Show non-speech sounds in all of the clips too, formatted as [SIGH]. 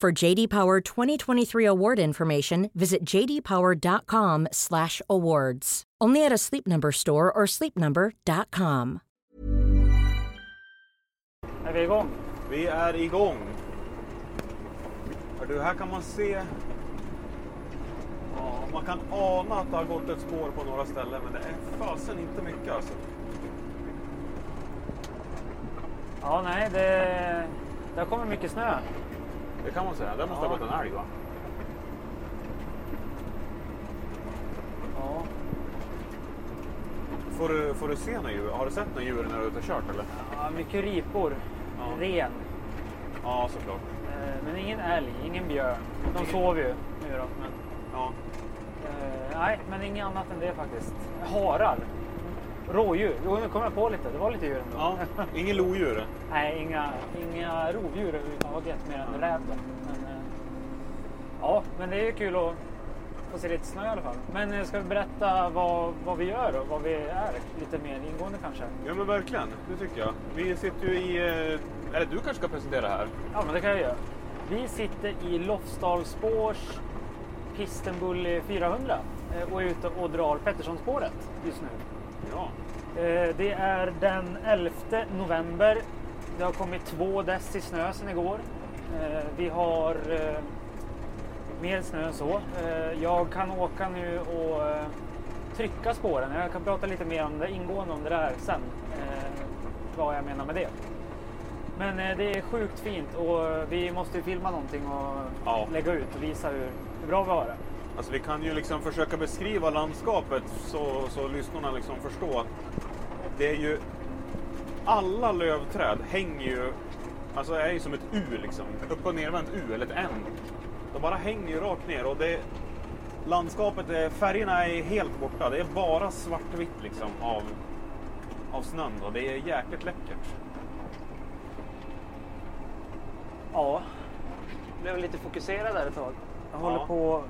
For JD Power 2023 award information, visit jdpower.com/awards. Only at a Sleep Number store or sleepnumber.com. Är vi igång? Vi är igång. Hör du, här kan man se... Ja, man kan ana att det har gått ett spår på några ställen, men det är fasen inte mycket alltså. Ja, nej, det, det har kommit mycket snö. Det kan man säga. Där måste Ja. ha gått en älg va? Ja. Får du, får du se några djur? Har du sett några djur när du är ute och kört eller? ja mycket ripor. Ja. Ren. Ja, såklart. Eh, Men ingen älg, ingen björn. De sov ju nu då. Men, Ja. eh, nej, men inget annat än det faktiskt. Harar. Rådjur. Jo, nu kom jag på lite. Det var lite djur ändå. ja. Ingen lodjur? Nej, inga, inga rovdjur överhuvudtaget mer än räv. Men, eh, ja, men det är ju kul att få se lite snö i alla fall. Men eh, ska vi berätta vad, vad vi gör och vad vi är lite mer ingående kanske? Ja men verkligen, det tycker jag. Vi sitter ju i... eh, Eller du kanske ska presentera här? Ja, men det kan jag göra. Vi sitter i Lofsdalsspårs Pistenbully 400 eh, och är ute och drar Petterssonspåret just nu. Ja. Eh, Det är den 11 november. Det har kommit två dess i snö sedan igår. Eh, Vi har eh, mer snö än så. Eh, Jag kan åka nu och eh, trycka spåren. Jag kan prata lite mer om det ingående om det där sen. eh, Vad jag menar med det. Men eh, det är sjukt fint och vi måste ju filma någonting och Ja. lägga ut och visa hur, hur bra vi har det. Alltså vi kan ju liksom försöka beskriva landskapet så, så lyssnarna liksom förstår att det är ju alla lövträd hänger ju, alltså är ju som ett U liksom, upp och nervänt U eller ett N. De bara hänger ju rakt ner och det landskapet, är, färgerna är helt borta. Det är bara svartvitt liksom av, av snön och det är jäkligt läckert. Ja, blev lite fokuserad där ett tag. Jag håller Ja. på,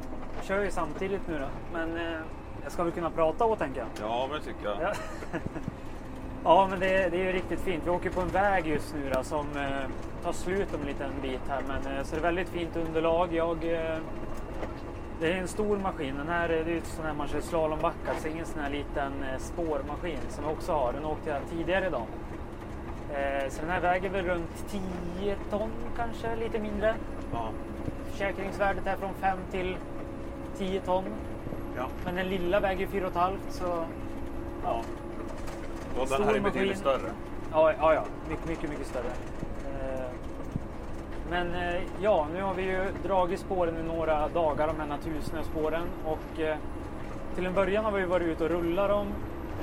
kör ju samtidigt nu då, men eh, jag ska väl kunna prata och tänka. Ja, men det tycker jag. Ja, [LAUGHS] ja men det, det är ju riktigt fint. Vi åker på en väg just nu då, som eh, tar slut om en liten bit här, men eh, så det är väldigt fint underlag. Jag, eh, det är en stor maskin. Den här det är ju sån här man kör slalombackar, så ingen sån här liten eh, spårmaskin som vi också har. Den åkte jag tidigare idag. Eh, så den här väger väl runt 10 ton kanske, lite mindre. Ja. Försäkringsvärdet är från 5 till 10 ton. Ja. Men den lilla väger 4,5 så ja. Och den här är betydligt större. Ja, ja, ja. Mycket, mycket, mycket större. Eh, Men eh, ja, nu har vi ju dragit spåren i några dagar, de här natursnöspåren. Och eh, till en början har vi varit ute och rullat dem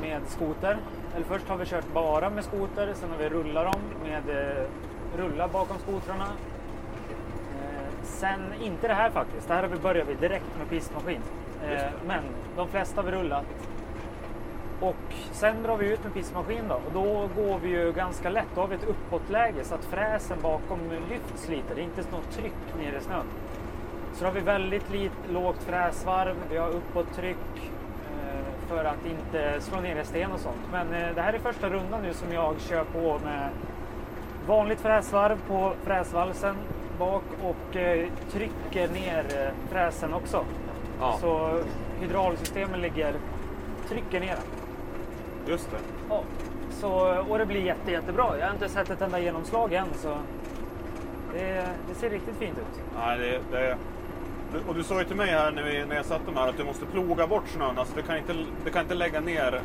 med skoter. Eller först har vi kört bara med skoter, sen har vi rullat dem med rullar bakom skotrarna. Sen, inte det här faktiskt, det här har vi börjat vi direkt med pistmaskin. Eh. Men de flesta har vi rullat Och sen drar vi ut med pissmaskin då och då går vi ju ganska lätt. Då har vi ett uppåtläge så att fräsen bakom lyfts lite. Det är inte något tryck nere i snön. Så då har vi väldigt lit, lågt fräsvarv, vi har uppåttryck eh, för att inte slå ner i sten och sånt. Men eh, det här är första rundan nu som jag kör på med vanligt fräsvarv på fräsvalsen bak och eh, trycker ner eh, fräsen också. Ja. Så hydraulsystemen ligger, trycker ner den. Just det. Ja. Så, och det blir jätte, jättebra. Jag har inte sett ett enda genomslag än så det, det ser riktigt fint ut. Nej, det, det, och du sa ju till mig här när, vi, när jag satte mig här att du måste ploga bort snön. Alltså, du, kan inte, du kan inte lägga ner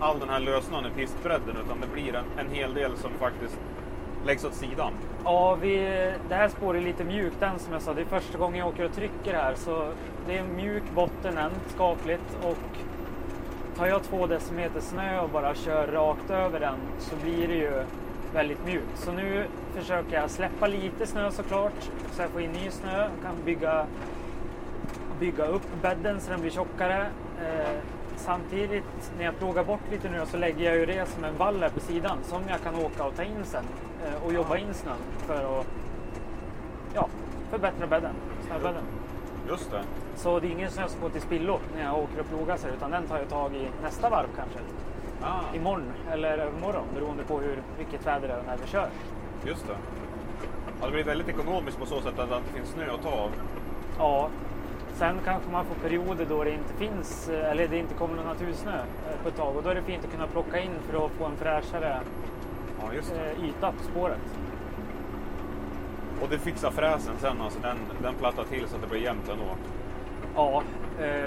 all den här lössnön i pistbredden utan det blir en, en hel del som faktiskt läggs åt sidan. Ja, vi, det här spåret är lite mjukt än som jag sa. Det är första gången jag åker och trycker här så det är en mjuk botten än, skapligt. Och tar jag två decimeter snö och bara kör rakt över den så blir det ju väldigt mjukt. Så nu försöker jag släppa lite snö såklart så jag får in ny snö och kan bygga, bygga upp bädden så den blir tjockare. Eh, samtidigt när jag plogar bort lite nu så lägger jag ju det som en vall här på sidan som jag kan åka och ta in sen eh, och jobba in snön för att ja, förbättra bädden, snöbädden. Just det. Så det är ingen snö som går till spillo när jag åker och plogar här, utan den tar jag tag i nästa varv kanske. Ah, Imorgon eller övermorgon beroende på hur mycket väder det är när vi kör. just det. Ja, det blir väldigt ekonomiskt på så sätt att det inte finns snö att ta av. Ja, sen kanske man får perioder då det inte finns eh, eller det inte kommer någon natursnö eh, på ett tag och då är det fint att kunna plocka in för att få en fräschare Ja, eh, yta på spåret. Och det fixar fräsen sen, alltså den, den plattar till så att det blir jämnt ändå. Ja,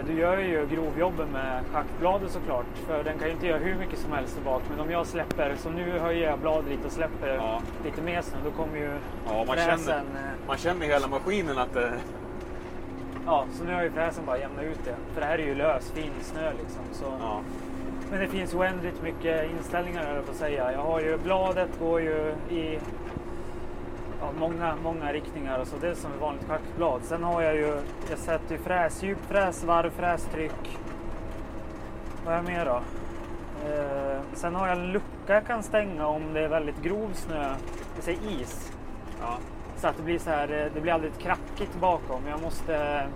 du gör ju grovjobben med schaktbladet såklart för den kan ju inte göra hur mycket som helst bak men om jag släpper, så nu höjer jag bladet lite och släpper Ja. lite mer snö då kommer ju Ja, man fräsen känner, man känner i hela maskinen att det... Ja, så nu har ju fräsen bara jämnat ut det. För det här är ju lös, fin snö liksom. Så. Ja, Men det finns oändligt mycket inställningar höll på att säga. Jag har ju bladet går ju i ja, många, många riktningar. Så det är som ett vanligt schackblad. Sen har jag ju, jag sätter ju fräsdjup, fräsvarv, frästryck. Vad har jag mer då? Eh, sen har jag en lucka jag kan stänga om det är väldigt grov snö, det säger is. ja, Så att det blir så här, eh, det blir ett krackigt bakom. Jag måste,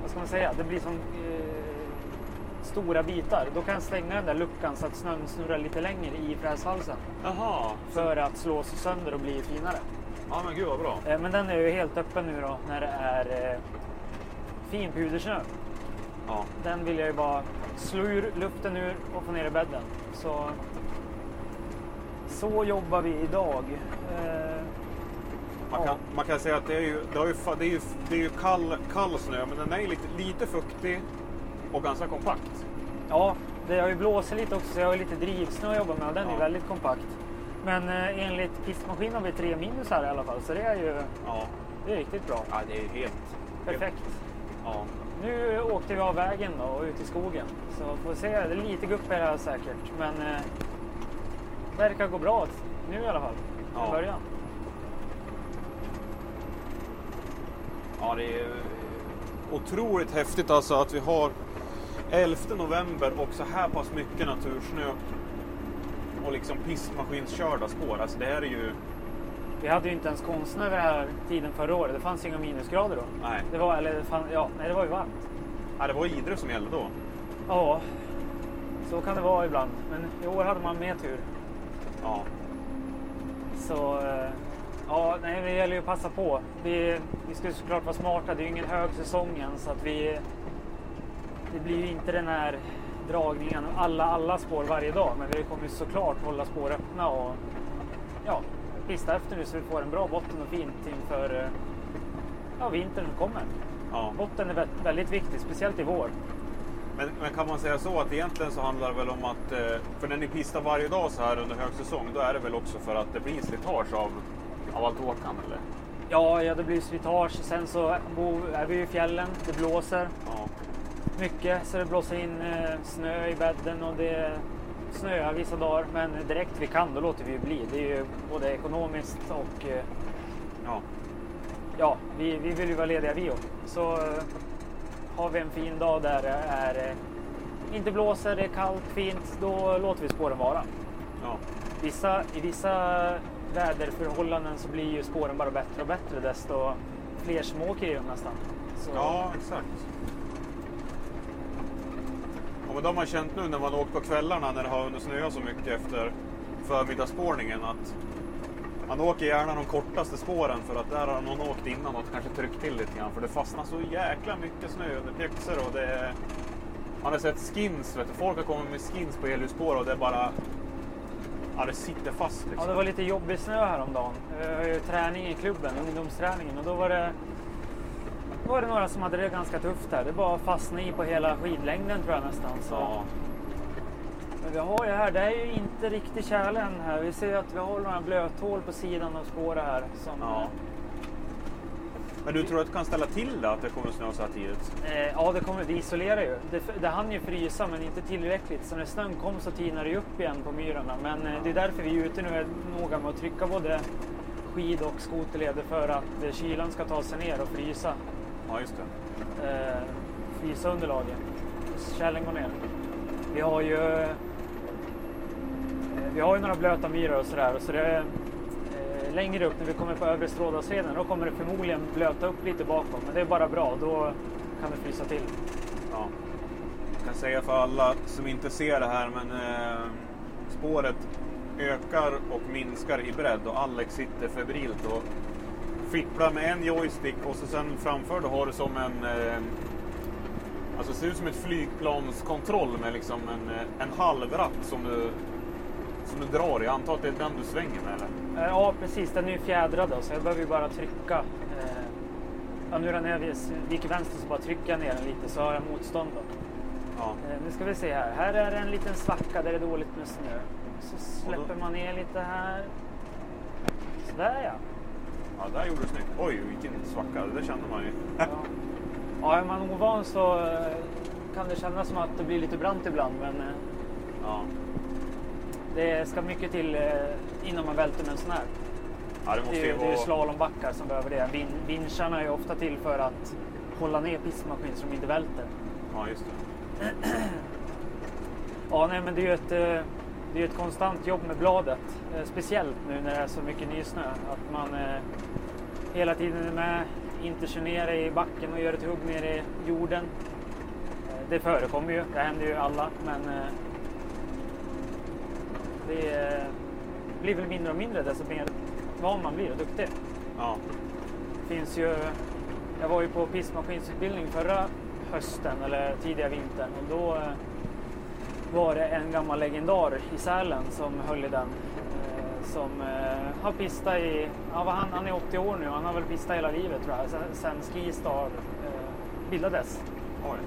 vad ska man säga, det blir som eh, stora bitar. Då kan jag stänga den där luckan så att snön snurrar lite längre i fräshalsen. Jaha. För att slå sig sönder och bli finare. Ja, men gud vad bra. Eh, men den är ju helt öppen nu då när det är eh, fin pudersnö. Ja. Den vill jag ju bara slå ur luften ur och få ner i bädden. Så, så jobbar vi idag. Eh, Man, kan, man kan säga att det är ju, det har ju, det är ju, det är ju kall, kall snö, men den är ju lite, lite fuktig och ganska kompakt. Ja, det har ju blåsit lite också så jag har lite drivsnö att jobba med och den är Ja. väldigt kompakt. Men eh, enligt pistmaskin har vi tre minus här i alla fall så det är ju Ja, det är riktigt bra. ja det är helt... Perfekt. Ja. Nu åkte vi av vägen då och ut i skogen. Så får vi se, det är lite gupp är det här säkert. Men eh, verkar gå bra nu i alla fall. Ja. början. Ja, det är otroligt häftigt alltså att vi har 11 november och så här pass mycket natursnö och liksom pissmaskinskörda spår. Alltså det här är ju... Vi hade ju inte ens konstnär vid den här tiden förra året. Det fanns inga minusgrader då. Nej, Det var, eller, ja, nej, det var ju varmt. ja, det var Idre som gällde då. Ja, så kan det vara ibland. Men i år hade man mer tur. Ja, Så eh, ja, nej, det gäller ju att passa på. Vi, vi ska ju såklart vara smarta. Det är ju ingen högsäsong än så att vi... Det blir ju inte den här dragningen alla, alla spår varje dag. Men vi kommer ju såklart hålla spår öppna och ja, pista efter nu så vi får en bra botten och fint inför eh, ja, vintern som kommer. ja. Botten är vä- väldigt viktig, speciellt i vår. Men, men kan man säga så att egentligen så handlar det väl om att, eh, för när ni pistar varje dag så här under högsäsong, då är det väl också för att det blir slitage av, av allt åkan eller? Ja, ja, det blir slitage. Sen så är vi i fjällen, det blåser. Ja, mycket så det blåser in eh, snö i bädden och det snöar vissa dagar. Men direkt vi kan då låter vi ju bli. Det är ju både ekonomiskt och eh, ja, ja, vi, vi vill ju vara lediga vi också. Så eh, har vi en fin dag där det är inte blåser, det är kallt, fint, då låter vi spåren vara. Ja. Vissa, I vissa väderförhållanden så blir ju spåren bara bättre och bättre desto fler som åker i dem nästan. Så, ja, exakt. Ja, men det har man känt nu när man åkt på kvällarna när det har hunnit snöa så mycket efter förmiddagsspårningen att man åker gärna de kortaste spåren för att där har någon åkt innan och kanske tryckt till lite grann för det fastnar så jäkla mycket snö under pjäxor och det är... Man har sett skins, vet du. folk har kommit med skins på elljusspår och det är bara... Ja, det sitter fast liksom. Ja, det var lite jobbig snö häromdagen. Jag har ju träning i klubben, ungdomsträningen, och då var det, var det några som hade det ganska tufft här. Det bara fastnade i på hela skidlängden tror jag nästan. Så. Ja, Men vi har ju här, det är ju inte riktigt tjäle än här. Vi ser att vi har några blöthål på sidan av spåret här. Som, ja. Men du tror att du kan ställa till det att det kommer snö så här tidigt? Eh, ja, det kommer, det isolerar ju. Det, det hann ju frysa, men inte tillräckligt. Så när snön kom så tinar det upp igen på myrarna. Men eh, det är därför vi är ute nu är noga med att trycka både skid och skoterleder för att eh, kylan ska ta sig ner och frysa, Ja, just det. eh, frysa underlagen. Källen går ner. Vi har ju eh, vi har ju några blöta myror och sådär. Så det är, eh, längre upp när vi kommer på övre Strådalsleden då kommer det förmodligen blöta upp lite bakom. Men det är bara bra, då kan det frysa till. Ja. Jag kan säga för alla som inte ser det här, men eh, spåret ökar och minskar i bredd och Alex sitter febrilt och fipplar med en joystick och så sen framför då har du som en... Eh, alltså det ser ut som ett flygplanskontroll med liksom en, eh, en halvratt som du, som du drar i. Jag antar att det är den du svänger med eller? Eh, Ja, precis. Den är ju fjädrad då, så jag behöver ju bara trycka. eh, Ja, nu när jag viker vänster så bara trycker jag ner den lite så har jag motstånd. Då. Ja. Eh, Nu ska vi se här. Här är det en liten svacka där det är dåligt med snö. Så släpper man ner lite här. Sådär ja. ja, där gjorde du snyggt. Oj, vilken svacka. Det kände man ju. Ja, ja är man ovan så kan det kännas som att det blir lite brant ibland. Men Ja. Det ska mycket till eh, innan man välter med en sån här. Ja, det måste Det ju ju- det är vara... slalombackar som behöver det. Vin, vincharna är ofta till för att hålla ner pistmaskin så de inte välter. Ja, just det. [CLEARS THROAT] Ja, nej, men det är ju ett, eh, det är ett konstant jobb med bladet. Eh, Speciellt nu när det är så mycket nysnö. Att man hela tiden är med, inte kör ner i backen och gör ett hugg ner i jorden. Det förekommer ju, det händer ju alla. Men det eh, blir väl mindre och mindre desto mer van man blir och duktig. Ja. finns ju, jag var ju på pistmaskinsutbildning förra hösten eller tidiga vintern och då eh, var det en gammal legendar i Sälen som höll i den. eh, Som har pistat i, ja, han, han är 80 år nu, han har väl pistat hela livet tror jag, sen, sen Skistar bildades. Oj.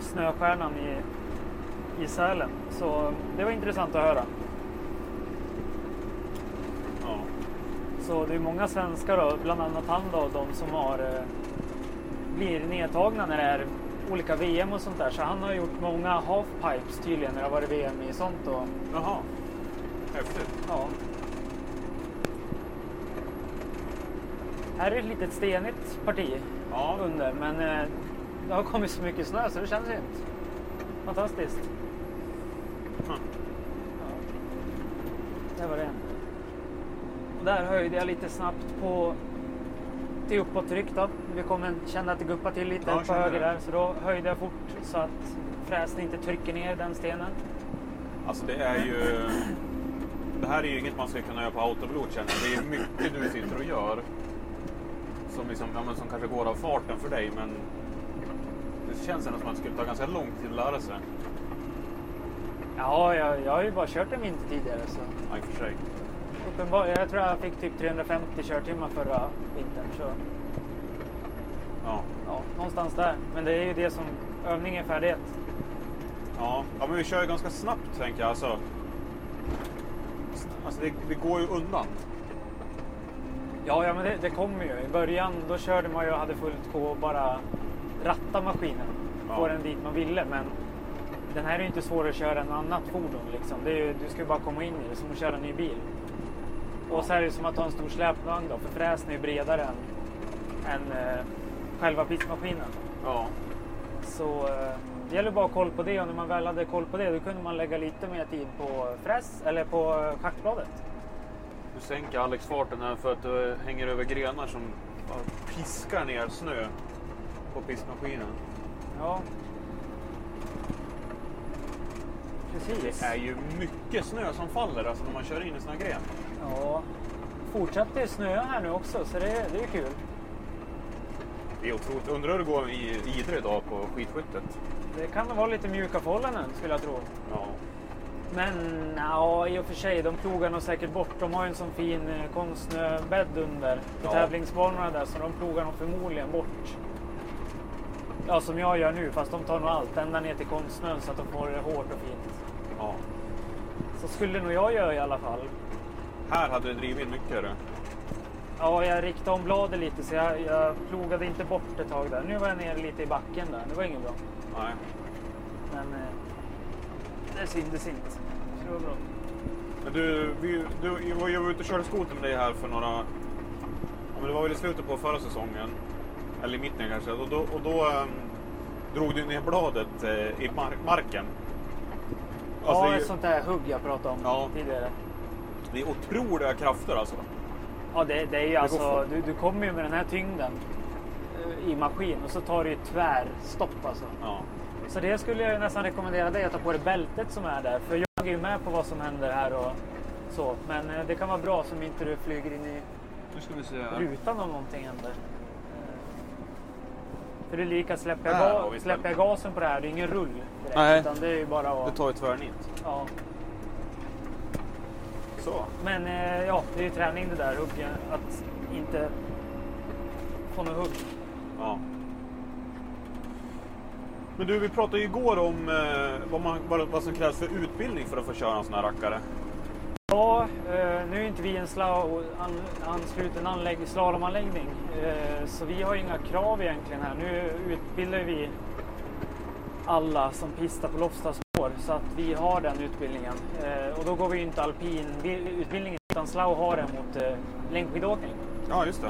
Snöstjärnan i, i Sälen. Så det var intressant att höra. Ja. Så det är många svenskar, då, bland annat han då, de som har, eh, blir nedtagna när det är olika VM och sånt där. Så han har gjort många halfpipes tydligen när det har varit VM i sånt. Och, Jaha. Häftigt. ja. Här är ett litet stenigt parti Ja. under, men eh, det har kommit så mycket snö så det känns inte. Fantastiskt. Hm. Där var det. Och där höjde jag lite snabbt på till uppåttryck då. Vi kommer känna att det guppar till lite Ja, på höger där. Så då höjde jag fort så att fräsen inte trycker ner den stenen. Alltså det är ju... Det här är ju inget man ska kunna göra på autopilot känner jag. Det är mycket du sitter och gör. Som, liksom, ja, som kanske går av farten för dig men... Det känns ändå som att det skulle ta ganska lång tid att lära sig. Ja, jag, jag har ju bara kört en vinter tidigare så Ja, i och för sig. Uppenbar, jag tror jag fick typ 350 körtimmar förra vintern. Så Ja. ja, någonstans där. Men det är ju det som övning är färdighet. Ja. ja, men vi kör ju ganska snabbt tänker jag. Alltså, alltså det, det går ju undan. Ja, ja men det, det kommer ju. I början då körde man ju och hade fullt på att bara ratta maskinen. Få Ja. den dit man ville. Men den här är ju inte svårare att köra än annat fordon. Liksom. Ju, du ska ju bara komma in i det som att köra en ny bil. Och så är det som att ha en stor släpvagn då, för fräsen är ju bredare än, än eh, själva pistmaskinen. Ja. Så eh, Det gäller bara att ha koll på det och när man väl hade koll på det då kunde man lägga lite mer tid på fräs eller på schackbladet. Du sänker Alex farten här för att du hänger över grenar som piskar ner snö på pistmaskinen. Ja. Precis. Det är ju mycket snö som faller alltså när man kör in i såna gren. Ja. Fortsätter snöa här nu också så det, det är kul. Det är otroligt. Undrar hur det går i Idre idag på skidskyttet. Det kan nog vara lite mjuka förhållanden skulle jag tro. Ja. Men ja, i och för sig, de plogar nog säkert bort. De har ju en sån fin eh, konstsnöbädd under på Ja. tävlingsbanorna där så de plogar nog förmodligen bort. Ja, som jag gör nu, fast de tar nog allt ända ner till konstsnön så att de får det hårt och fint. ja. Så skulle nog jag göra i alla fall. Här hade det drivit mycket. Det. Ja, jag riktade om bladet lite så jag, jag plogade inte bort ett tag där. Nu var jag nere lite i backen där. Det var inget bra. Nej. Men eh, det syntes inte. Så det var bra. Men du, vi, du, jag var ute och körde skoter med dig här för några... Ja, men det var väl i slutet på förra säsongen. Eller i mitten kanske. Och då, och då ehm, drog du ner bladet eh, i mar- marken. Alltså, ja, ett sånt där hugg jag pratade om Ja. tidigare. Det är otroliga krafter alltså. Ja, det, det är ju går alltså, du, du kommer ju med den här tyngden eh, i maskin och så tar du ju tvärstopp alltså. Ja. Så det skulle jag nästan rekommendera dig att ta på dig bältet som är där. För jag är ju med på vad som händer här och så. Men eh, det kan vara bra som inte du flyger in i Nu ska vi se här. rutan om någonting händer. Eh, För det är lika, släpper jag, ga- släpper jag gasen på det här, det är ingen rull direkt. Nej. Utan det är ju bara Det att... tar ju tvärnit. Ja. Så. Men eh, ja, det är ju träning det där, hugga, att inte få något hugg. Ja. Men du, vi pratade ju igår om eh, vad, man, vad, vad som krävs för utbildning för att få köra en sån här rackare. Ja, eh, nu är inte vi en slau, an, ansluten anlägg, slalomanläggning. Eh, så vi har inga krav egentligen här. Nu utbildar vi alla som pistar på Lofstaspår så att vi har den utbildningen. Eh, och då går vi ju inte alpinutbildningen utan Slau har den mot eh, längdskidåkning. Ja, just det.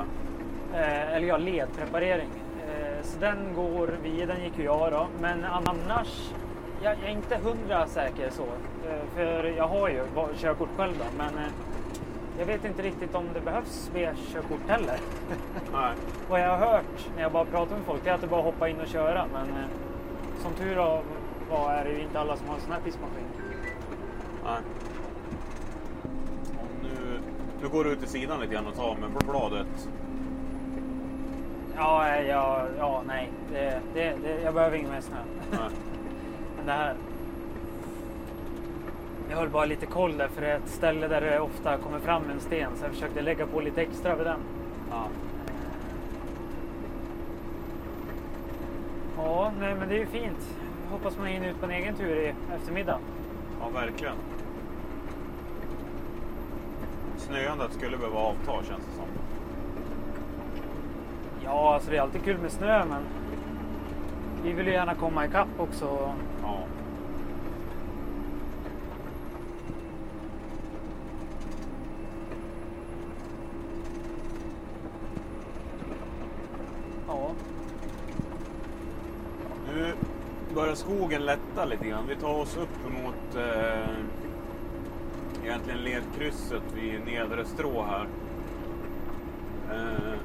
Eh, eller ja, ledpreparering. Eh, så den går vi, den gick ju jag då. Men annars, jag, jag är inte hundra säker så. För jag har ju körkort själv då. Men jag vet inte riktigt om det behövs B-körkort heller. Nej. [LAUGHS] Vad jag har hört när jag bara pratar med folk det är att det bara hoppa in och köra. Men som tur var är det ju inte alla som har en sån här pissmaskin. Nej. Och nu, nu går du ut i sidan lite grann och tar med bladet. Ja, ja, ja nej. Det, det, det, jag behöver ingen mer snö. Men [LAUGHS] det här. Jag höll bara lite koll där för det är ett ställe där det ofta kommer fram en sten så jag försökte lägga på lite extra vid den. Ja. Ja, nej men det är ju fint. Hoppas man hinner ut på en egen tur i eftermiddag. ja, verkligen. Snöandet skulle behöva avta känns det som. Ja, alltså det är alltid kul med snö men vi vill ju gärna komma ikapp också. Ja. Ja, Nu börjar skogen lätta lite grann. Vi tar oss upp mot eh, egentligen ledkrysset vid nedre strå här. Eh,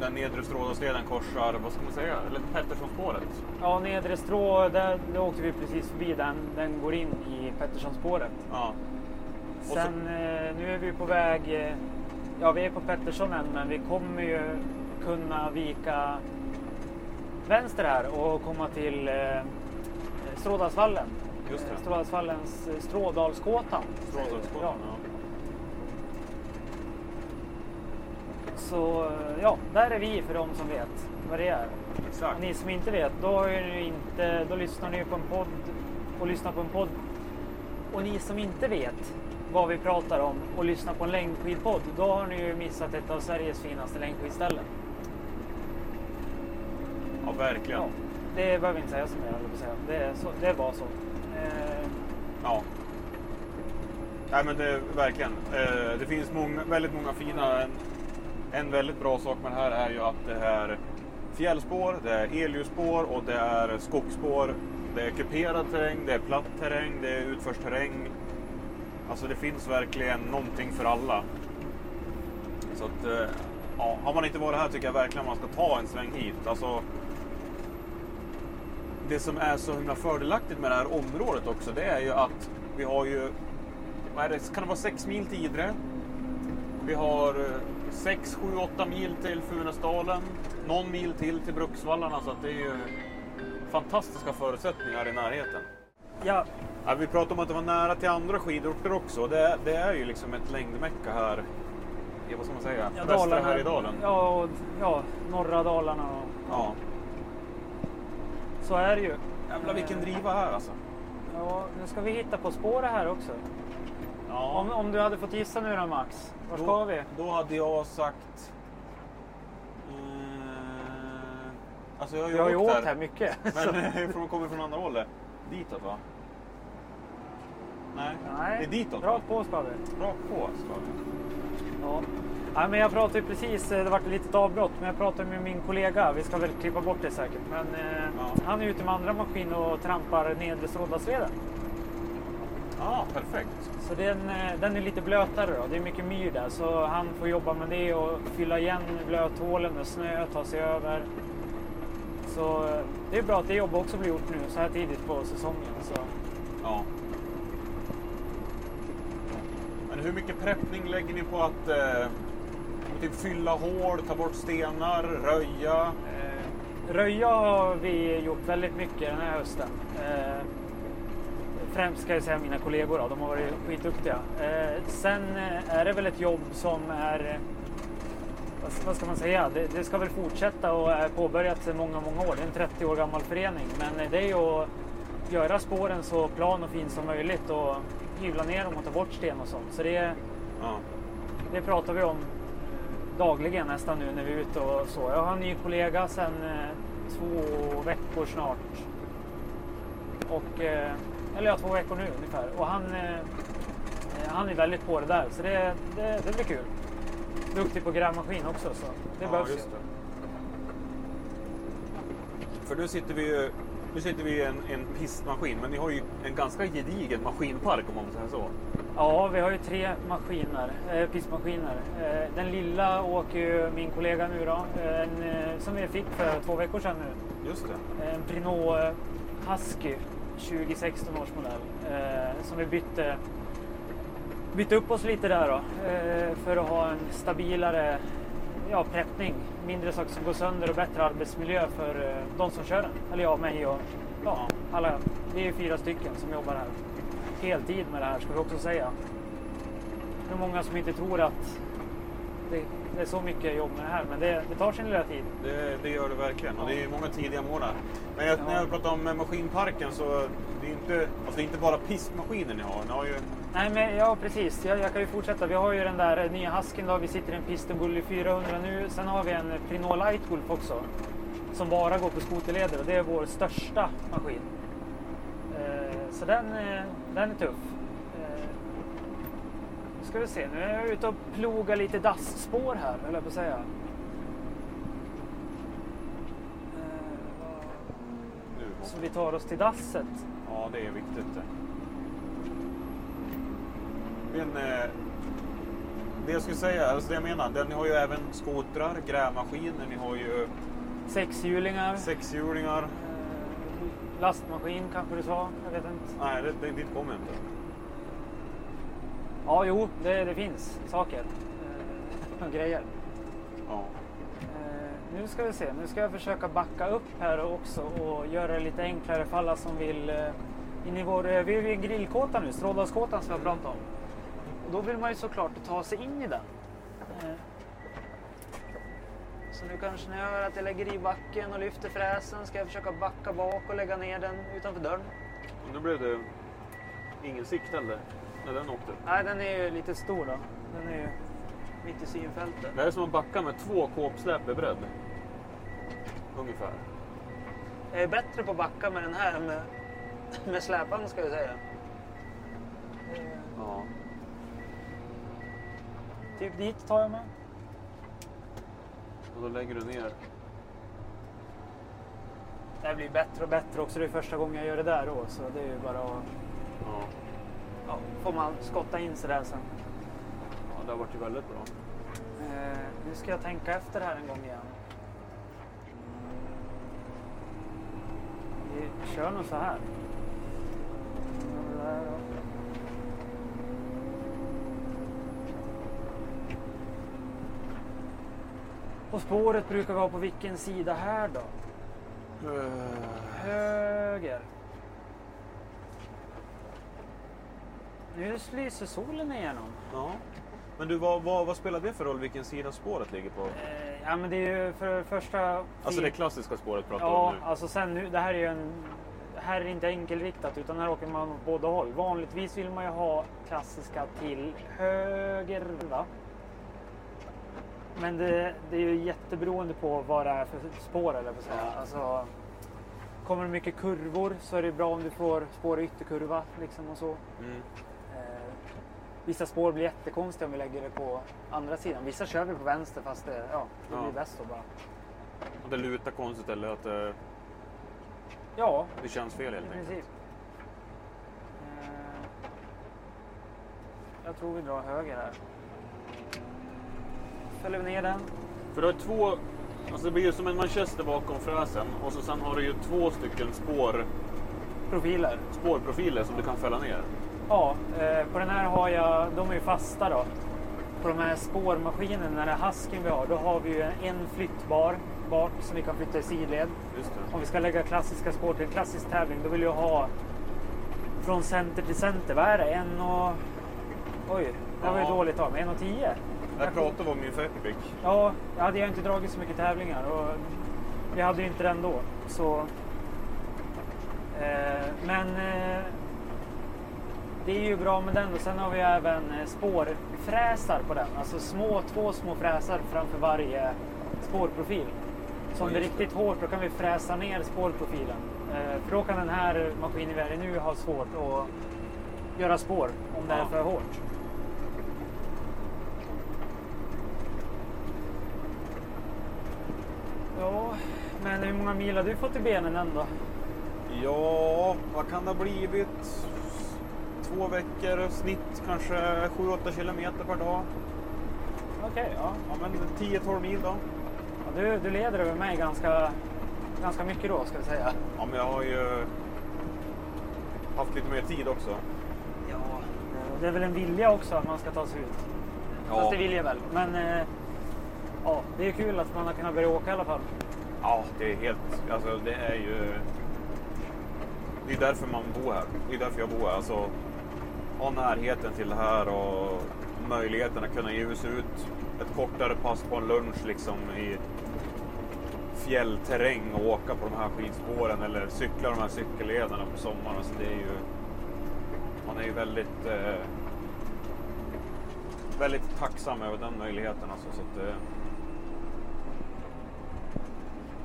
där nedre Strådalsleden korsar, vad ska man säga, eller Petterssonspåret. ja nedre strå, där, där åkte vi precis förbi den. Den går in i Petterssonspåret. Ja. så- Sen eh, nu är vi på väg, eh, ja vi är på Pettersson än men vi kommer ju kunna vika vänster här och komma till eh, Strådalsvallen. Just det. Eh, Strådalsvallens eh, Strådalskåtan. Strådalsspåret, Ja. ja. Så eh, ja, där är vi för de som vet vad det är. Exakt. Och ni som inte vet, då, har ni inte, då lyssnar ni på en podd och lyssnar på en podd. Och ni som inte vet vad vi pratar om och lyssnar på en längdskidpodd, då har ni ju missat ett av Sveriges finaste längdskidställen. Ja, verkligen. Ja, det behöver inte säga så mer, jag säga. Det, är så, det var så. Eh, Ja. Nej men det verkligen. Eh, det finns många, väldigt många fina. En, en väldigt bra sak med det här är ju att det är fjällspår, det är elljusspår och det är skogsspår Det är kuperad terräng, det är platt terräng, det är utförsterräng. Alltså det finns verkligen någonting för alla. Så att, eh, ja, har man inte varit här tycker jag verkligen man ska ta en sväng hit. Alltså, det som är så himla fördelaktigt med det här området också, det är ju att vi har ju, vad är det, kan det vara 6 mil till Idre? Vi har 6, 7, 8 mil till Funäsdalen, någon mil till till Bruksvallarna, så att det är ju fantastiska förutsättningar i närheten. Ja, Ja, vi pratade om att det var nära till andra skidorter också. Det, det är ju liksom ett längdmecka här vad ska man säga, ja västra Härjedalen. Ja, och, ja, norra Dalarna. Och, Ja. Så är det ju. Jävlar vilken driva här alltså. Ja, nu ska vi hitta på spåret här också. Ja. Om, om du hade fått gissa nu då Max, var ska då, vi? Då hade jag sagt... Eh, alltså jag har ju Vi har ju åkt åkt här mycket. [LAUGHS] Men från, kommer från andra hållet. Ditåt va? Nej, Nej, det är ditåt rakt på ska vi. Rakt på ska vi. Ja. Nej, men jag pratade precis, eh, det vart ett litet avbrott, men jag pratade med min kollega. Vi ska väl klippa bort det säkert. Men eh, Ja. han är ute med andra maskin och trampar nedre Strådalsleden. Ja, perfekt. Så den, eh, den är lite blötare då. Det är mycket myr där. Så han får jobba med det och fylla igen blöthålen med snö, ta sig över. Så det är bra att det jobbet också blir gjort nu så här tidigt på säsongen. Så. Ja. Men hur mycket preppning lägger ni på att eh, typ fylla hål, ta bort stenar, röja? Eh, röja har vi gjort väldigt mycket den här hösten. Eh, främst ska jag säga mina kollegor, då, de har varit skitduktiga. Eh, sen eh, är det väl ett jobb som är, vad, vad ska man säga, det, det ska väl fortsätta och är påbörjat sedan många, många år. Det är en 30 år gammal förening, men eh, det är ju att göra spåren så plan och fin som möjligt och hyvla ner dem och ta bort sten och sånt. Så det, Ja. det pratar vi om dagligen nästan nu när vi är ute och så. Jag har en ny kollega sedan eh, två veckor snart. Och, eh, eller ja, två veckor nu ungefär. Och han, eh, han är väldigt på det där så det, det, det blir kul. Duktig på grävmaskin också så det ja, behövs ju. För nu sitter vi ju nu sitter vi i en, en pistmaskin, men ni har ju en ganska gedigen maskinpark om man säger så. Ja, vi har ju tre maskiner, eh, pistmaskiner. Eh, den lilla åker ju min kollega nu då, eh, en, eh, som vi fick för två veckor sedan nu. Just det. En Prinot eh, Husky 2016 års modell som vi bytte, bytte upp oss lite där då för att ha en stabilare ja, preppning. Mindre saker som går sönder och bättre arbetsmiljö för de som kör den. Eller jag, mig och ja, alla. Vi är fyra stycken som jobbar här. Heltid med det här ska vi också säga. Det är många som inte tror att det, det är så mycket jobb med det här men det, det tar sin lilla tid. Det, det gör det verkligen. Och det är många tidiga morgnar. Men jag, när jag pratar om maskinparken så det är inte, alltså det är inte bara pistmaskiner ni har. Ni har ju, Nej, men ja precis. Jag, jag kan ju fortsätta. Vi har ju den där nya Husken då. Vi sitter i en Piston Bully 400 nu. Sen har vi en Prinot Lightwolf också. Som bara går på skoterleder och det är vår största maskin. Så den, eh, den är tuff. Eh, nu ska vi se. Nu är jag ute och plogar lite dassspår här, höll jag på att säga. Eh, så vi tar oss till dasset. ja, det är viktigt det. Men, det jag skulle säga, alltså det jag menar, den, ni har ju även skotrar, grävmaskiner, ni har ju Sexhjulingar. sexhjulingar. Lastmaskin kanske du sa. Jag vet inte. Nej, det, det, dit kommer jag inte. Ja, jo, det, det finns saker. Eh, [LAUGHS] och grejer. Ja. Eh, nu ska vi se. Nu ska jag försöka backa upp här också och göra det lite enklare för alla som vill eh, in i vår... Vi är vid grillkåtan nu, Strådalskåtan som jag pratade om. Och då vill man ju såklart ta sig in i den. Eh, så nu kanske jag hör att jag lägger i backen och lyfter fräsen ska jag försöka backa bak och lägga ner den utanför dörren. Och nu blev det ingen sikt heller när den åkte. Nej, den är ju lite stor då. Den är ju mitt i synfältet. Det här är som att backa med två kåpsläp i bredd. Ungefär. Jag är bättre på att backa med den här med, med släpan ska jag säga. Ja. Typ dit tar jag mig. Och då lägger du ner. det här blir bättre och bättre också. Det är första gången jag gör det där då. Så det är ju bara att... Ja. Ja, får man skotta in sig där sen. ja, det har varit ju väldigt bra. Eh, nu ska jag tänka efter här en gång igen. Vi kör nog så här. Ja, där då. Och spåret brukar vara på vilken sida här då? Höger. Nu lyser solen igenom. Ja. Men du, vad, vad, vad spelar det för roll vilken sida spåret ligger på? Eh, ja men det är ju för första... Alltså det klassiska spåret pratar Ja, om nu. alltså sen nu, det här är ju en... Här är det inte enkelriktat utan här åker man åt båda håll. Vanligtvis vill man ju ha klassiska till höger, va? Men det, det är ju jätteberoende på vad det är för spår eller på säga. Alltså, kommer det mycket kurvor så är det bra om du får spår i ytterkurva liksom och så. Mm. Eh, vissa spår blir jättekonstiga om vi lägger det på andra sidan. Vissa kör vi på vänster fast det, ja, det Ja. blir bäst då bara. Att det lutar konstigt eller att det, Ja, det känns fel helt enkelt. princip. Eh, jag tror vi drar höger här. Fäller vi ner den. För du har två, alltså det blir ju som en manchester bakom fräsen och så sen har du ju två stycken spår, Profiler. spårprofiler som du kan fälla ner. Ja, eh, på den här har jag, de är ju fasta då. På de här spårmaskinerna, den här hasken vi har, då har vi ju en flyttbar bak som vi kan flytta i sidled. Om vi ska lägga klassiska spår till en klassisk tävling, då vill jag ha från center till center. Vad är det? En och... Oj, det var ju Ja. dåligt av mig. En och tio? Jag pratade om min Fepipic. Ja, jag hade ju inte dragit så mycket tävlingar och vi hade ju inte den då. Så, eh, men eh, det är ju bra med den och sen har vi även eh, spårfräsar på den. Alltså små, två små fräsar framför varje spårprofil. Så om det är riktigt hårt då kan vi fräsa ner spårprofilen. Eh, för då kan den här maskinen vi är i nu ha svårt att göra spår om det är för hårt. Ja, men hur många mil har du fått i benen ändå? Ja, vad kan det ha blivit? Två veckor, snitt kanske 7-8 kilometer per dag. Okej, ja. Ja, men 10-12 mil då. ja du, du leder över mig ganska, ganska mycket då ska vi säga. Ja, men jag har ju haft lite mer tid också. Ja. Det är väl en vilja också att man ska ta sig ut. Fast det vill jag väl. Men eh, ja, det är kul att man har kunnat börja åka i alla fall. Ja, det är helt... Alltså det är ju... Det är därför man bor här. Det är därför jag bor här. Alltså, ha närheten till det här och möjligheten att kunna ge sig ut ett kortare pass på en lunch liksom i fjällterräng och åka på de här skidspåren eller cykla de här cykellederna på sommaren. Alltså, det är ju... Man är ju väldigt... Eh, väldigt tacksam över den möjligheten alltså. Så att, eh,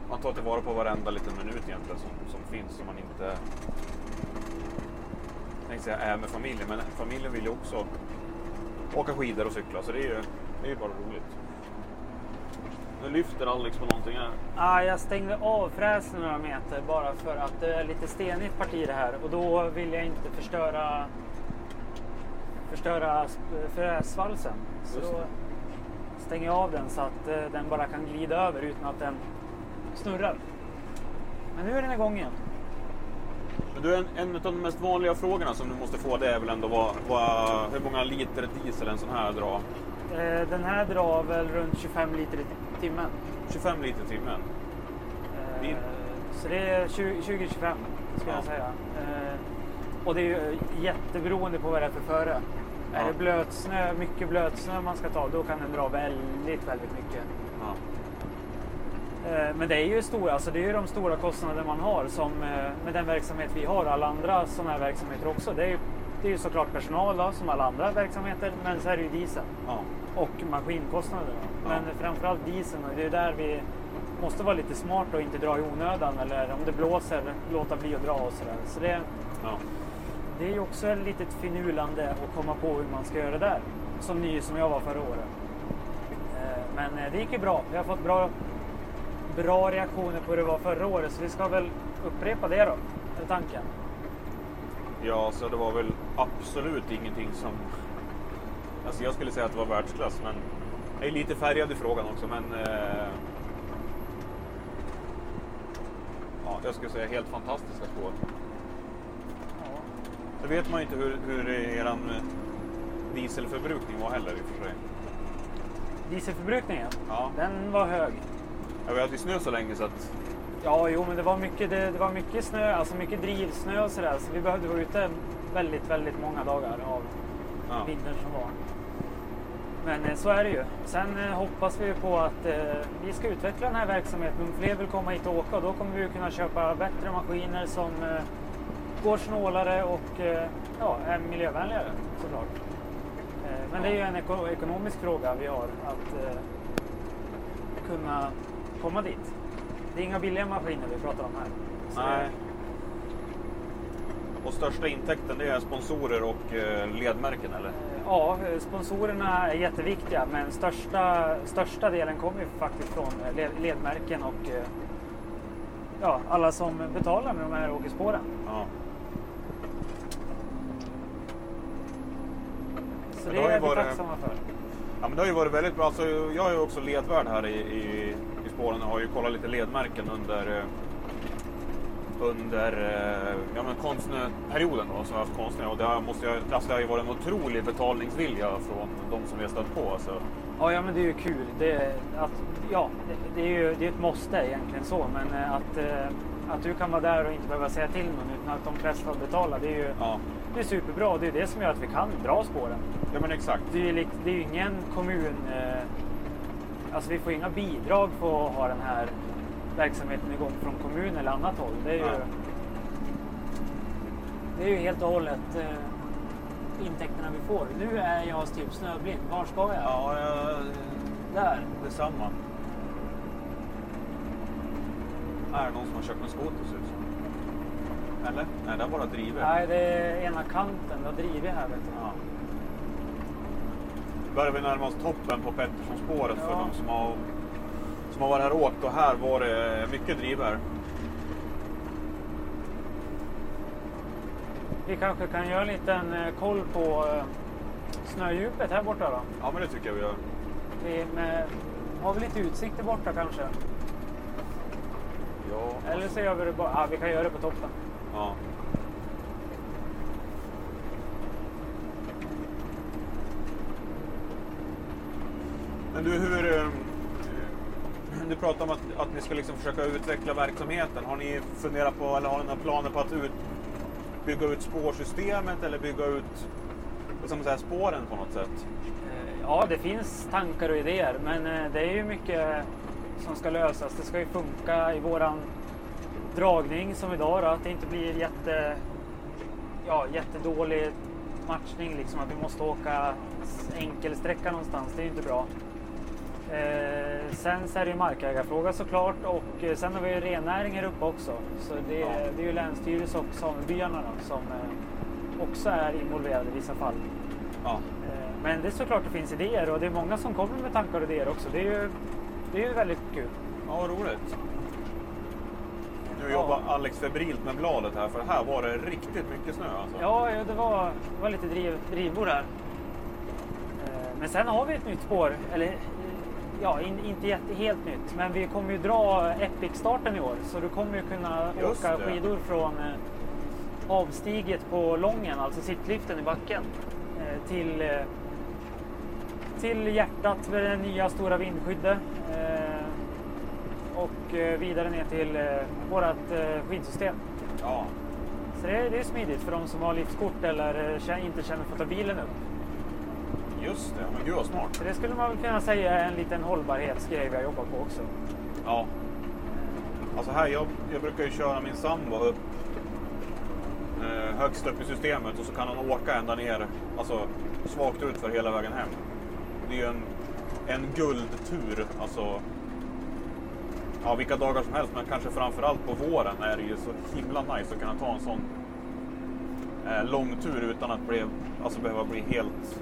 man tar tillvara på varenda liten minut egentligen som, som finns som man inte jag säga är med familjen, men familjen vill ju också åka skidor och cykla så det är ju, det är ju bara roligt. Nu lyfter Alex på någonting här. Ah, jag stängde av fräsen några meter bara för att det är lite stenigt parti det här och då vill jag inte förstöra förstöra fräsvalsen. Så då stänger jag av den så att eh, den bara kan glida över utan att den snurrar. Men nu är den igång igen. Men du, en, en av de mest vanliga frågorna som du måste få det är väl ändå vad, vad, hur många liter diesel en sån här drar? Eh, Den här drar väl runt 25 liter i timmen. 25 liter i timmen. Eh, Så det är 20 20-25 skulle Ja. jag säga. Eh, Och det är ju jätteberoende på vad det är för före. Ja. Är det blötsnö, mycket blötsnö man ska ta, då kan den dra väldigt, väldigt mycket. Ja. Eh, Men det är ju stora, alltså det är de stora kostnader man har som eh, med den verksamhet vi har alla andra sådana här verksamheter också. Det är ju, det är ju såklart personal då, som alla andra verksamheter, men så är det ju diesel Ja. och maskinkostnader. Då. Ja. Men framförallt dieseln, det är där vi måste vara lite smarta och inte dra i onödan eller om det blåser låta bli att dra och sådär. Så det, Ja. det är ju också ett litet finurlande att komma på hur man ska göra där. Som ny som jag var förra året. Eh, Men det gick ju bra. Vi har fått bra, bra reaktioner på hur det var förra året så vi ska väl upprepa det då, är tanken. Ja, så det var väl absolut ingenting som... Alltså jag skulle säga att det var världsklass, men jag är lite färgad i frågan också, men... Eh... Ja, jag skulle säga helt fantastiska spår. Ja. Så vet man ju inte hur, hur eran dieselförbrukning var heller i och för sig. Dieselförbrukningen, Ja, den var hög. Jag vet att det snö så länge så att... Ja, jo, men det var mycket, det, det var mycket snö, alltså mycket drivsnö och sådär. Så vi behövde vara ute väldigt, väldigt många dagar av Ja. vintern som var. Men eh, så är det ju. Sen eh, hoppas vi på att eh, vi ska utveckla den här verksamheten. Om fler vill komma hit och åka, då kommer vi kunna köpa bättre maskiner som eh, går snålare och eh, ja, är miljövänligare såklart. Eh, men det är ju en eko- ekonomisk fråga vi har att kunna komma dit. Det är inga billiga maskiner vi pratar om här. Så Nej. Och största intäkten det är sponsorer och eh, ledmärken eller? Ja, sponsorerna är jätteviktiga men största, största delen kommer ju faktiskt från led, ledmärken och eh, ja, alla som betalar med de här åkerspåren. Ja. Så det det är vi varit- tacksamma för. ja, men det har ju varit väldigt bra. Alltså, jag är ju också ledvärd här i, i spåren och har ju kollat lite ledmärken under eh, under eh, ja, men konstnärsperioden då, som jag haft konstnär. Och har, måste jag, alltså, det har ju varit en otrolig betalningsvilja från de som vi har stött på. Alltså. Ja, ja men det är ju kul. Det, att, ja, det, det är ju det är ett måste egentligen så, men eh, att, att du kan vara där och inte behöva säga till någon utan att de flesta betalar, det är ju Ja. det är superbra. Det är det som gör att vi kan dra spåren. ja, men exakt. Det är ju, det är ju ingen kommun... Alltså vi får inga bidrag för att ha den här verksamheten igång från kommun eller annat håll. Det är ju, Nej. det är ju helt och hållet eh, intäkterna vi får. Nu är jag typ snöblind. Var ska jag? Ja, ja, Där. detsamma. Är det någon som har köpt en skoter ser? Eller? Nej, det har bara drivit. Nej, det är ena kanten. Det har drivit här vet du. Ja. Börjar vi närma oss toppen på Petterssonspåret för Ja. de som har, som har varit här och åkt och här var det mycket driver. Vi kanske kan göra en liten eh, koll på eh, snödjupet här borta då. Ja, men det tycker jag vi gör. Vi med, har vi lite utsikt där borta kanske? Ja. Eller så gör vi det bara... Ja, vi kan göra det på toppen. Ja. Men du, hur... Eh, du pratar om att, att ni ska liksom försöka utveckla verksamheten. Har ni funderat på, eller har ni några planer på att ut, bygga ut spårsystemet eller bygga ut liksom så här, spåren på något sätt? Eh, ja, det finns tankar och idéer, men eh, det är ju mycket som ska lösas. Det ska ju funka i våran dragning som idag då, att det inte blir jätte, ja, jättedålig matchning, liksom att vi måste åka enkelsträcka någonstans. Det är ju inte bra. Eh, sen så är det ju markägarfråga såklart och eh, sen har vi ju rennäring här uppe också. Så det, Ja. det är ju länsstyrelse och samebyarna då, som eh, också är involverade i vissa fall. Ja. Eh, Men det är såklart det finns idéer och det är många som kommer med tankar och idéer också. Det är ju, det är ju väldigt kul. Ja, vad roligt. Nu Ja. jobbar Alex febrilt med bladet här, för här var det riktigt mycket snö alltså. Ja, ja, det var, det var lite driv, drivor där. Eh, Men sen har vi ett nytt spår. Eller ja, in, inte jätte, helt nytt. Men vi kommer ju dra Epic-starten i år. Så du kommer ju kunna Just åka det. skidor från eh, avstiget på Lången, alltså sittliften i backen, eh, till, eh, till hjärtat med det nya stora vindskyddet. Eh, och eh, vidare ner till eh, vårt skidsystem. Ja. Så det är, det är smidigt för de som har liftkort eller inte känner för att ta bilen upp. Just det, men gud vad smart. Så det skulle man väl kunna säga är en liten hållbarhetsgrej vi har jobbat på också. Ja. Alltså här, jag, jag brukar ju köra min sambo upp eh, högst upp i systemet och så kan hon åka ända ner, alltså svagt ut för hela vägen hem. Det är ju en, en guldtur, alltså. Ja, vilka dagar som helst, men kanske framförallt på våren är det ju så himla nice att kunna ta en sån eh, lång tur utan att bli, alltså behöva bli helt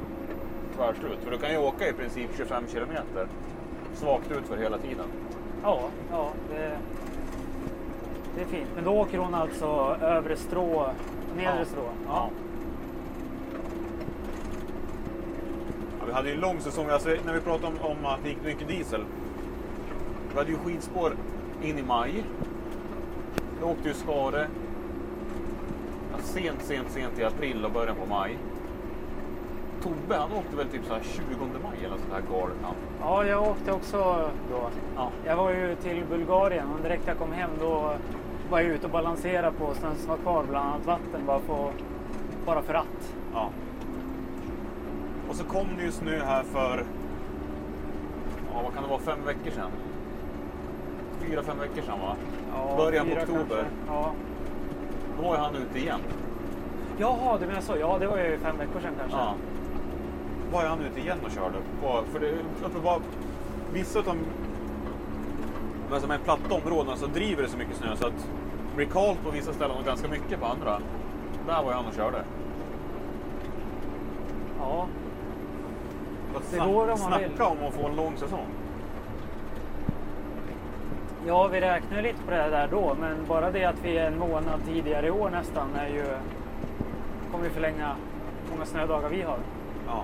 tvärslut. För du kan ju åka i princip 25 kilometer svagt ut för hela tiden. Ja, ja det, det är fint. Men då åker hon alltså övre strå, nedre Ja. strå? Ja. Ja, vi hade ju en lång säsong, alltså, när vi pratade om, om att det gick mycket diesel. Vi hade ju skidspår in i maj. Då åkte ju Skare sent, sent, sent i april och början på maj. Tobbe, han åkte väl typ så här 20 maj eller sånt här galet. Ja, jag åkte också då. Ja. Jag var ju till Bulgarien och direkt jag kom hem då var jag ute och balanserade på snön som var kvar, bland annat vatten, bara, på, bara för att. Ja. Och så kom det ju snö här för, ja vad kan det vara, fem veckor sedan? Fyra, fem veckor sedan va? Ja, Början på oktober. kanske. Ja. Då var ju han ute igen. Jaha, du menar så. Ja, det var ju fem veckor sedan kanske. Ja. Var han ute igen och körde. På, för det är uppenbart, vissa av de är platta områdena så driver det så mycket snö så att kallt på vissa ställen och ganska mycket på andra. Där var han och körde. ja. Det går om man Snacka vill. om att få en lång säsong. Ja, vi räknar lite på det där då, men bara det att vi är en månad tidigare i år nästan är ju... kommer ju förlänga många snödagar vi har. Ja.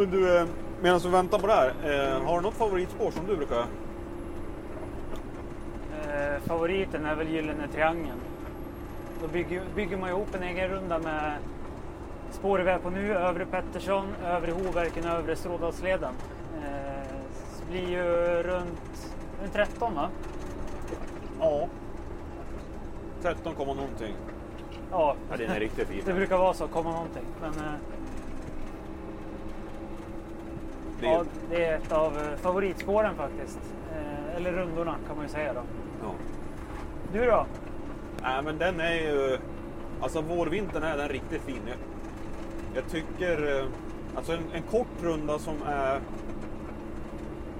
Men du, eh, medan vi väntar på det här. eh, Har du något favoritspår som du brukar? Eh, favoriten är väl Gyllene Triangeln. Då bygger, bygger man ihop en egen runda med spåret vi är på nu, Övre Pettersson, Övre Hoverken, Övre Strådalsleden. Eh, det blir ju runt, runt 13 va? Ja. 13, komma någonting. Ja, Ja, den är riktigt fin. [LAUGHS] det brukar vara så, komma någonting. Men eh, Är- ja, det är ett av eh, favoritspåren faktiskt. Eh, eller rundorna kan man ju säga då. Ja. Du då? Nej, men den är ju... Alltså vårvintern är den riktigt fin. Jag, jag tycker... eh, Alltså en, en kort runda som är...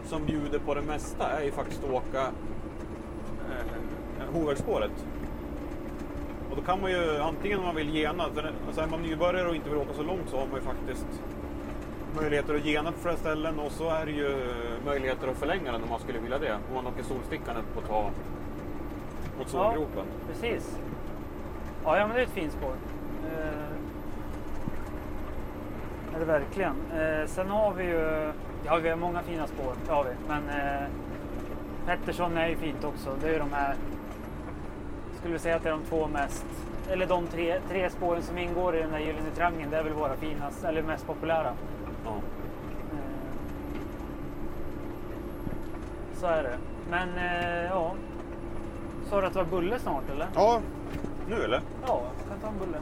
Som bjuder på det mesta är ju faktiskt att åka eh, Hovverksspåret. Och då kan man ju antingen om man vill gena, för alltså är man nybörjare och inte vill åka så långt så har man ju faktiskt möjligheter att flera ställen och så är det ju möjligheter att förlänga den om man skulle vilja det. Om man åker Solstickan på ta mot Solgropen. Precis. Ja, ja men det är ett fint spår. Eh, är det verkligen. Eh, sen har vi ju, ja vi har många fina spår, det har vi. Men eh, Pettersson är ju fint också. Det är ju de här, skulle vi säga att det är de två mest, eller de tre, tre spåren som ingår i den där Gyllene Triangeln, det är väl våra finaste, eller mest populära. Ja. Eh, Så är det. Men eh, ja, sa du att det var bulle snart eller? ja, nu eller? Ja, jag kan ta en bulle.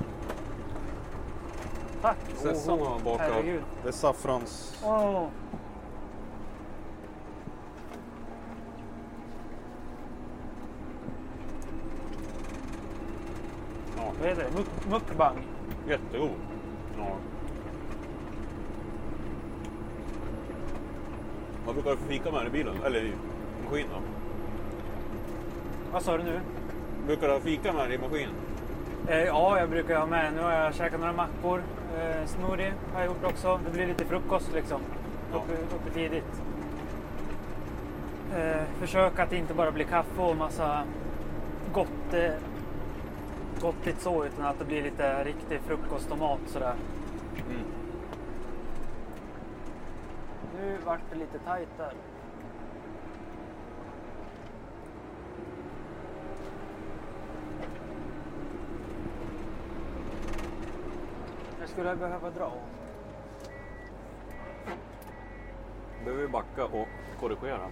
Tack. Sessan har bakat. Herregud. Det är saffrans... Ja, Vad heter det? Muk- Mukbang. jättegod. Ja. Brukar fika med i bilen? Eller i maskinen? Vad sa du nu? Brukar du ha fika med i maskinen? Eh, ja, jag brukar ha med. Nu har jag käkat några mackor. Eh, smoothie har jag gjort också. Det blir lite frukost liksom. Ja. Uppe, uppe tidigt. Eh, försök att inte bara bli kaffe och massa gott. Eh, gottigt så utan att det blir lite riktig frukost och mat sådär. Mm. Nu vart det lite tajt där. Jag skulle behöva dra. Behöver vi backa och korrigera.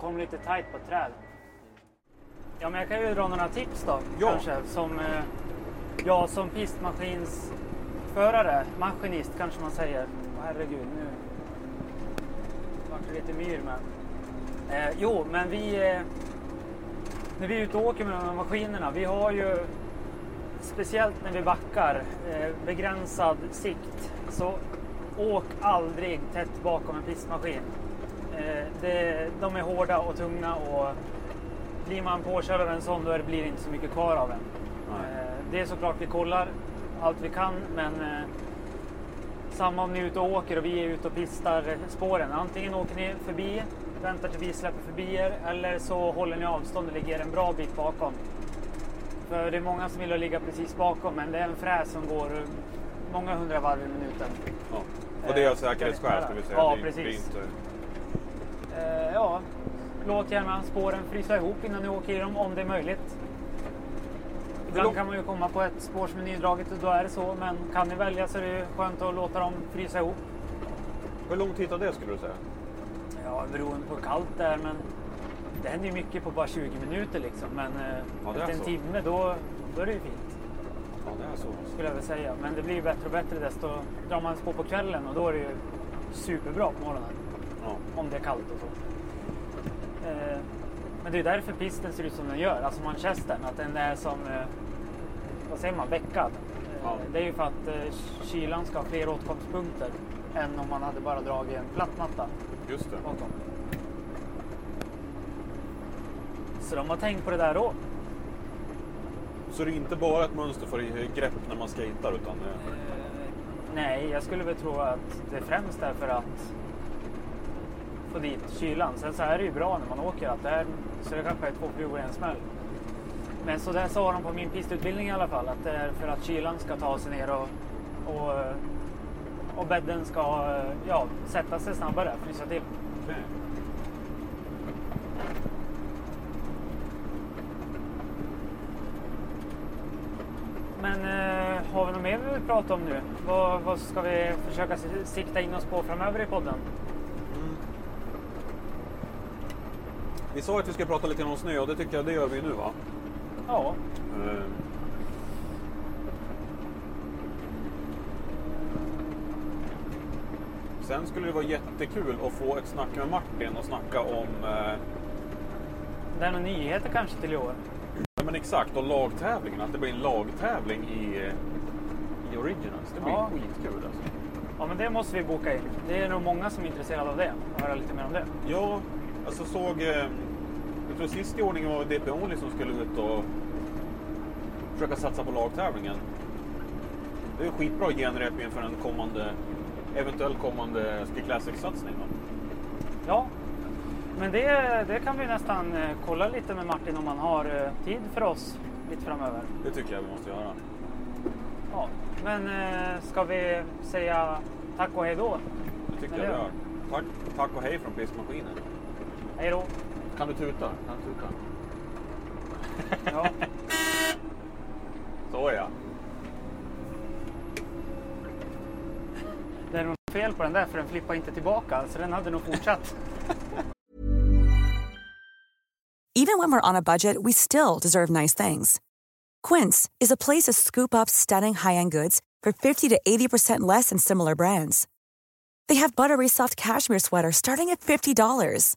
Kom lite tajt på träd. Ja, men jag kan ju dra några tips då. Ja. Kanske som eh, Ja, som pistmaskinsförare, maskinist kanske man säger. Herregud, nu vart det lite myr men. Eh, jo, men vi eh, när vi är ute och åker med de här maskinerna, vi har ju speciellt när vi backar eh, begränsad sikt. Så åk aldrig tätt bakom en pistmaskin. Eh, det, de är hårda och tunga och blir man påkörd av en sån då blir det inte så mycket kvar av en. Eh, det är såklart vi kollar allt vi kan men eh, samma om ni är ute och åker och vi är ute och pistar spåren. Antingen åker ni förbi, väntar till vi släpper förbi er eller så håller ni avstånd och ligger en bra bit bakom. För det är många som vill ligga precis bakom men det är en fräs som går många hundra varv i minuten. Ja. Och det är av Eh, säkerhetsskäl ska vi säga. Ja, precis. Inte... Eh, ja, låt gärna spåren frysa ihop innan ni åker i dem om det är möjligt. Ibland kan man ju komma på ett spår som är nydraget och då är det så. Men kan ni välja så är det skönt att låta dem frysa ihop. Hur lång tid tar det skulle du säga? Ja, beroende på hur kallt det är. Men det händer ju mycket på bara 20 minuter liksom. Men eh, Ja, efter en så. timme då, då är det ju fint. Ja, det är så. Skulle jag väl säga. Men det blir ju bättre och bättre desto drar man spår på kvällen och då är det ju superbra på morgonen. Ja. om det är kallt och så. Eh, men det är därför pisten ser ut som den gör, alltså manchestern, att den är som, eh, vad säger man, veckad. Eh, Ja. Det är ju för att eh, kylan ska ha fler åtkomstpunkter än om man hade bara dragit en platt matta Just det. bakom. Så de har tänkt på det där då. Så det är inte bara ett mönster för grepp när man skejtar utan det... Eh, nej, jag skulle väl tro att det främst är för att få dit kylan. Sen så är det ju bra när man åker att det är, så det kanske är två flugor i en smäll. Men så där sa de på min pistutbildning i alla fall att det är för att kylan ska ta sig ner och, och, och bädden ska ja, sätta sig snabbare, frysa till. Men eh, har vi något mer vi vill prata om nu? Vad, vad ska vi försöka sikta in oss på framöver i podden? Vi sa att vi skulle prata lite om snö och det tycker jag det gör vi nu va? Ja, Eh, Sen skulle det vara jättekul att få ett snack med Martin och snacka om eh, det är några nyheter kanske till i år. ja, men exakt, och lagtävlingen. Att det blir en lagtävling i, i Originals. Det blir Ja. skitkul alltså. Ja, men det måste vi boka in. Det är nog många som är intresserade av det. Och höra lite mer om det. Ja, alltså såg... Eh, jag tror sist i ordningen var DP Only som skulle ut och försöka satsa på lagtävlingen. Det är skitbra genrep inför en kommande, eventuell kommande Ski Classic-satsning. Ja, men det, det kan vi nästan eh, kolla lite med Martin om han har eh, tid för oss lite framöver. Det tycker jag vi måste göra. Ja, men ska vi säga tack och hej då? Det tycker jag vi gör. Tack, tack och hej från Pistmaskinen. Hej då! Kan du tuta? Kan du tuta? Ja. [LAUGHS] Så ja. Det är nog fel på den där för den flippar inte tillbaka så den hade nog fortsatt. [LAUGHS] Even when we're on a budget, we still deserve nice things. Quince is a place to scoop up stunning high-end goods for 50 to 80% less than similar brands. They have buttery soft cashmere sweaters starting at $50,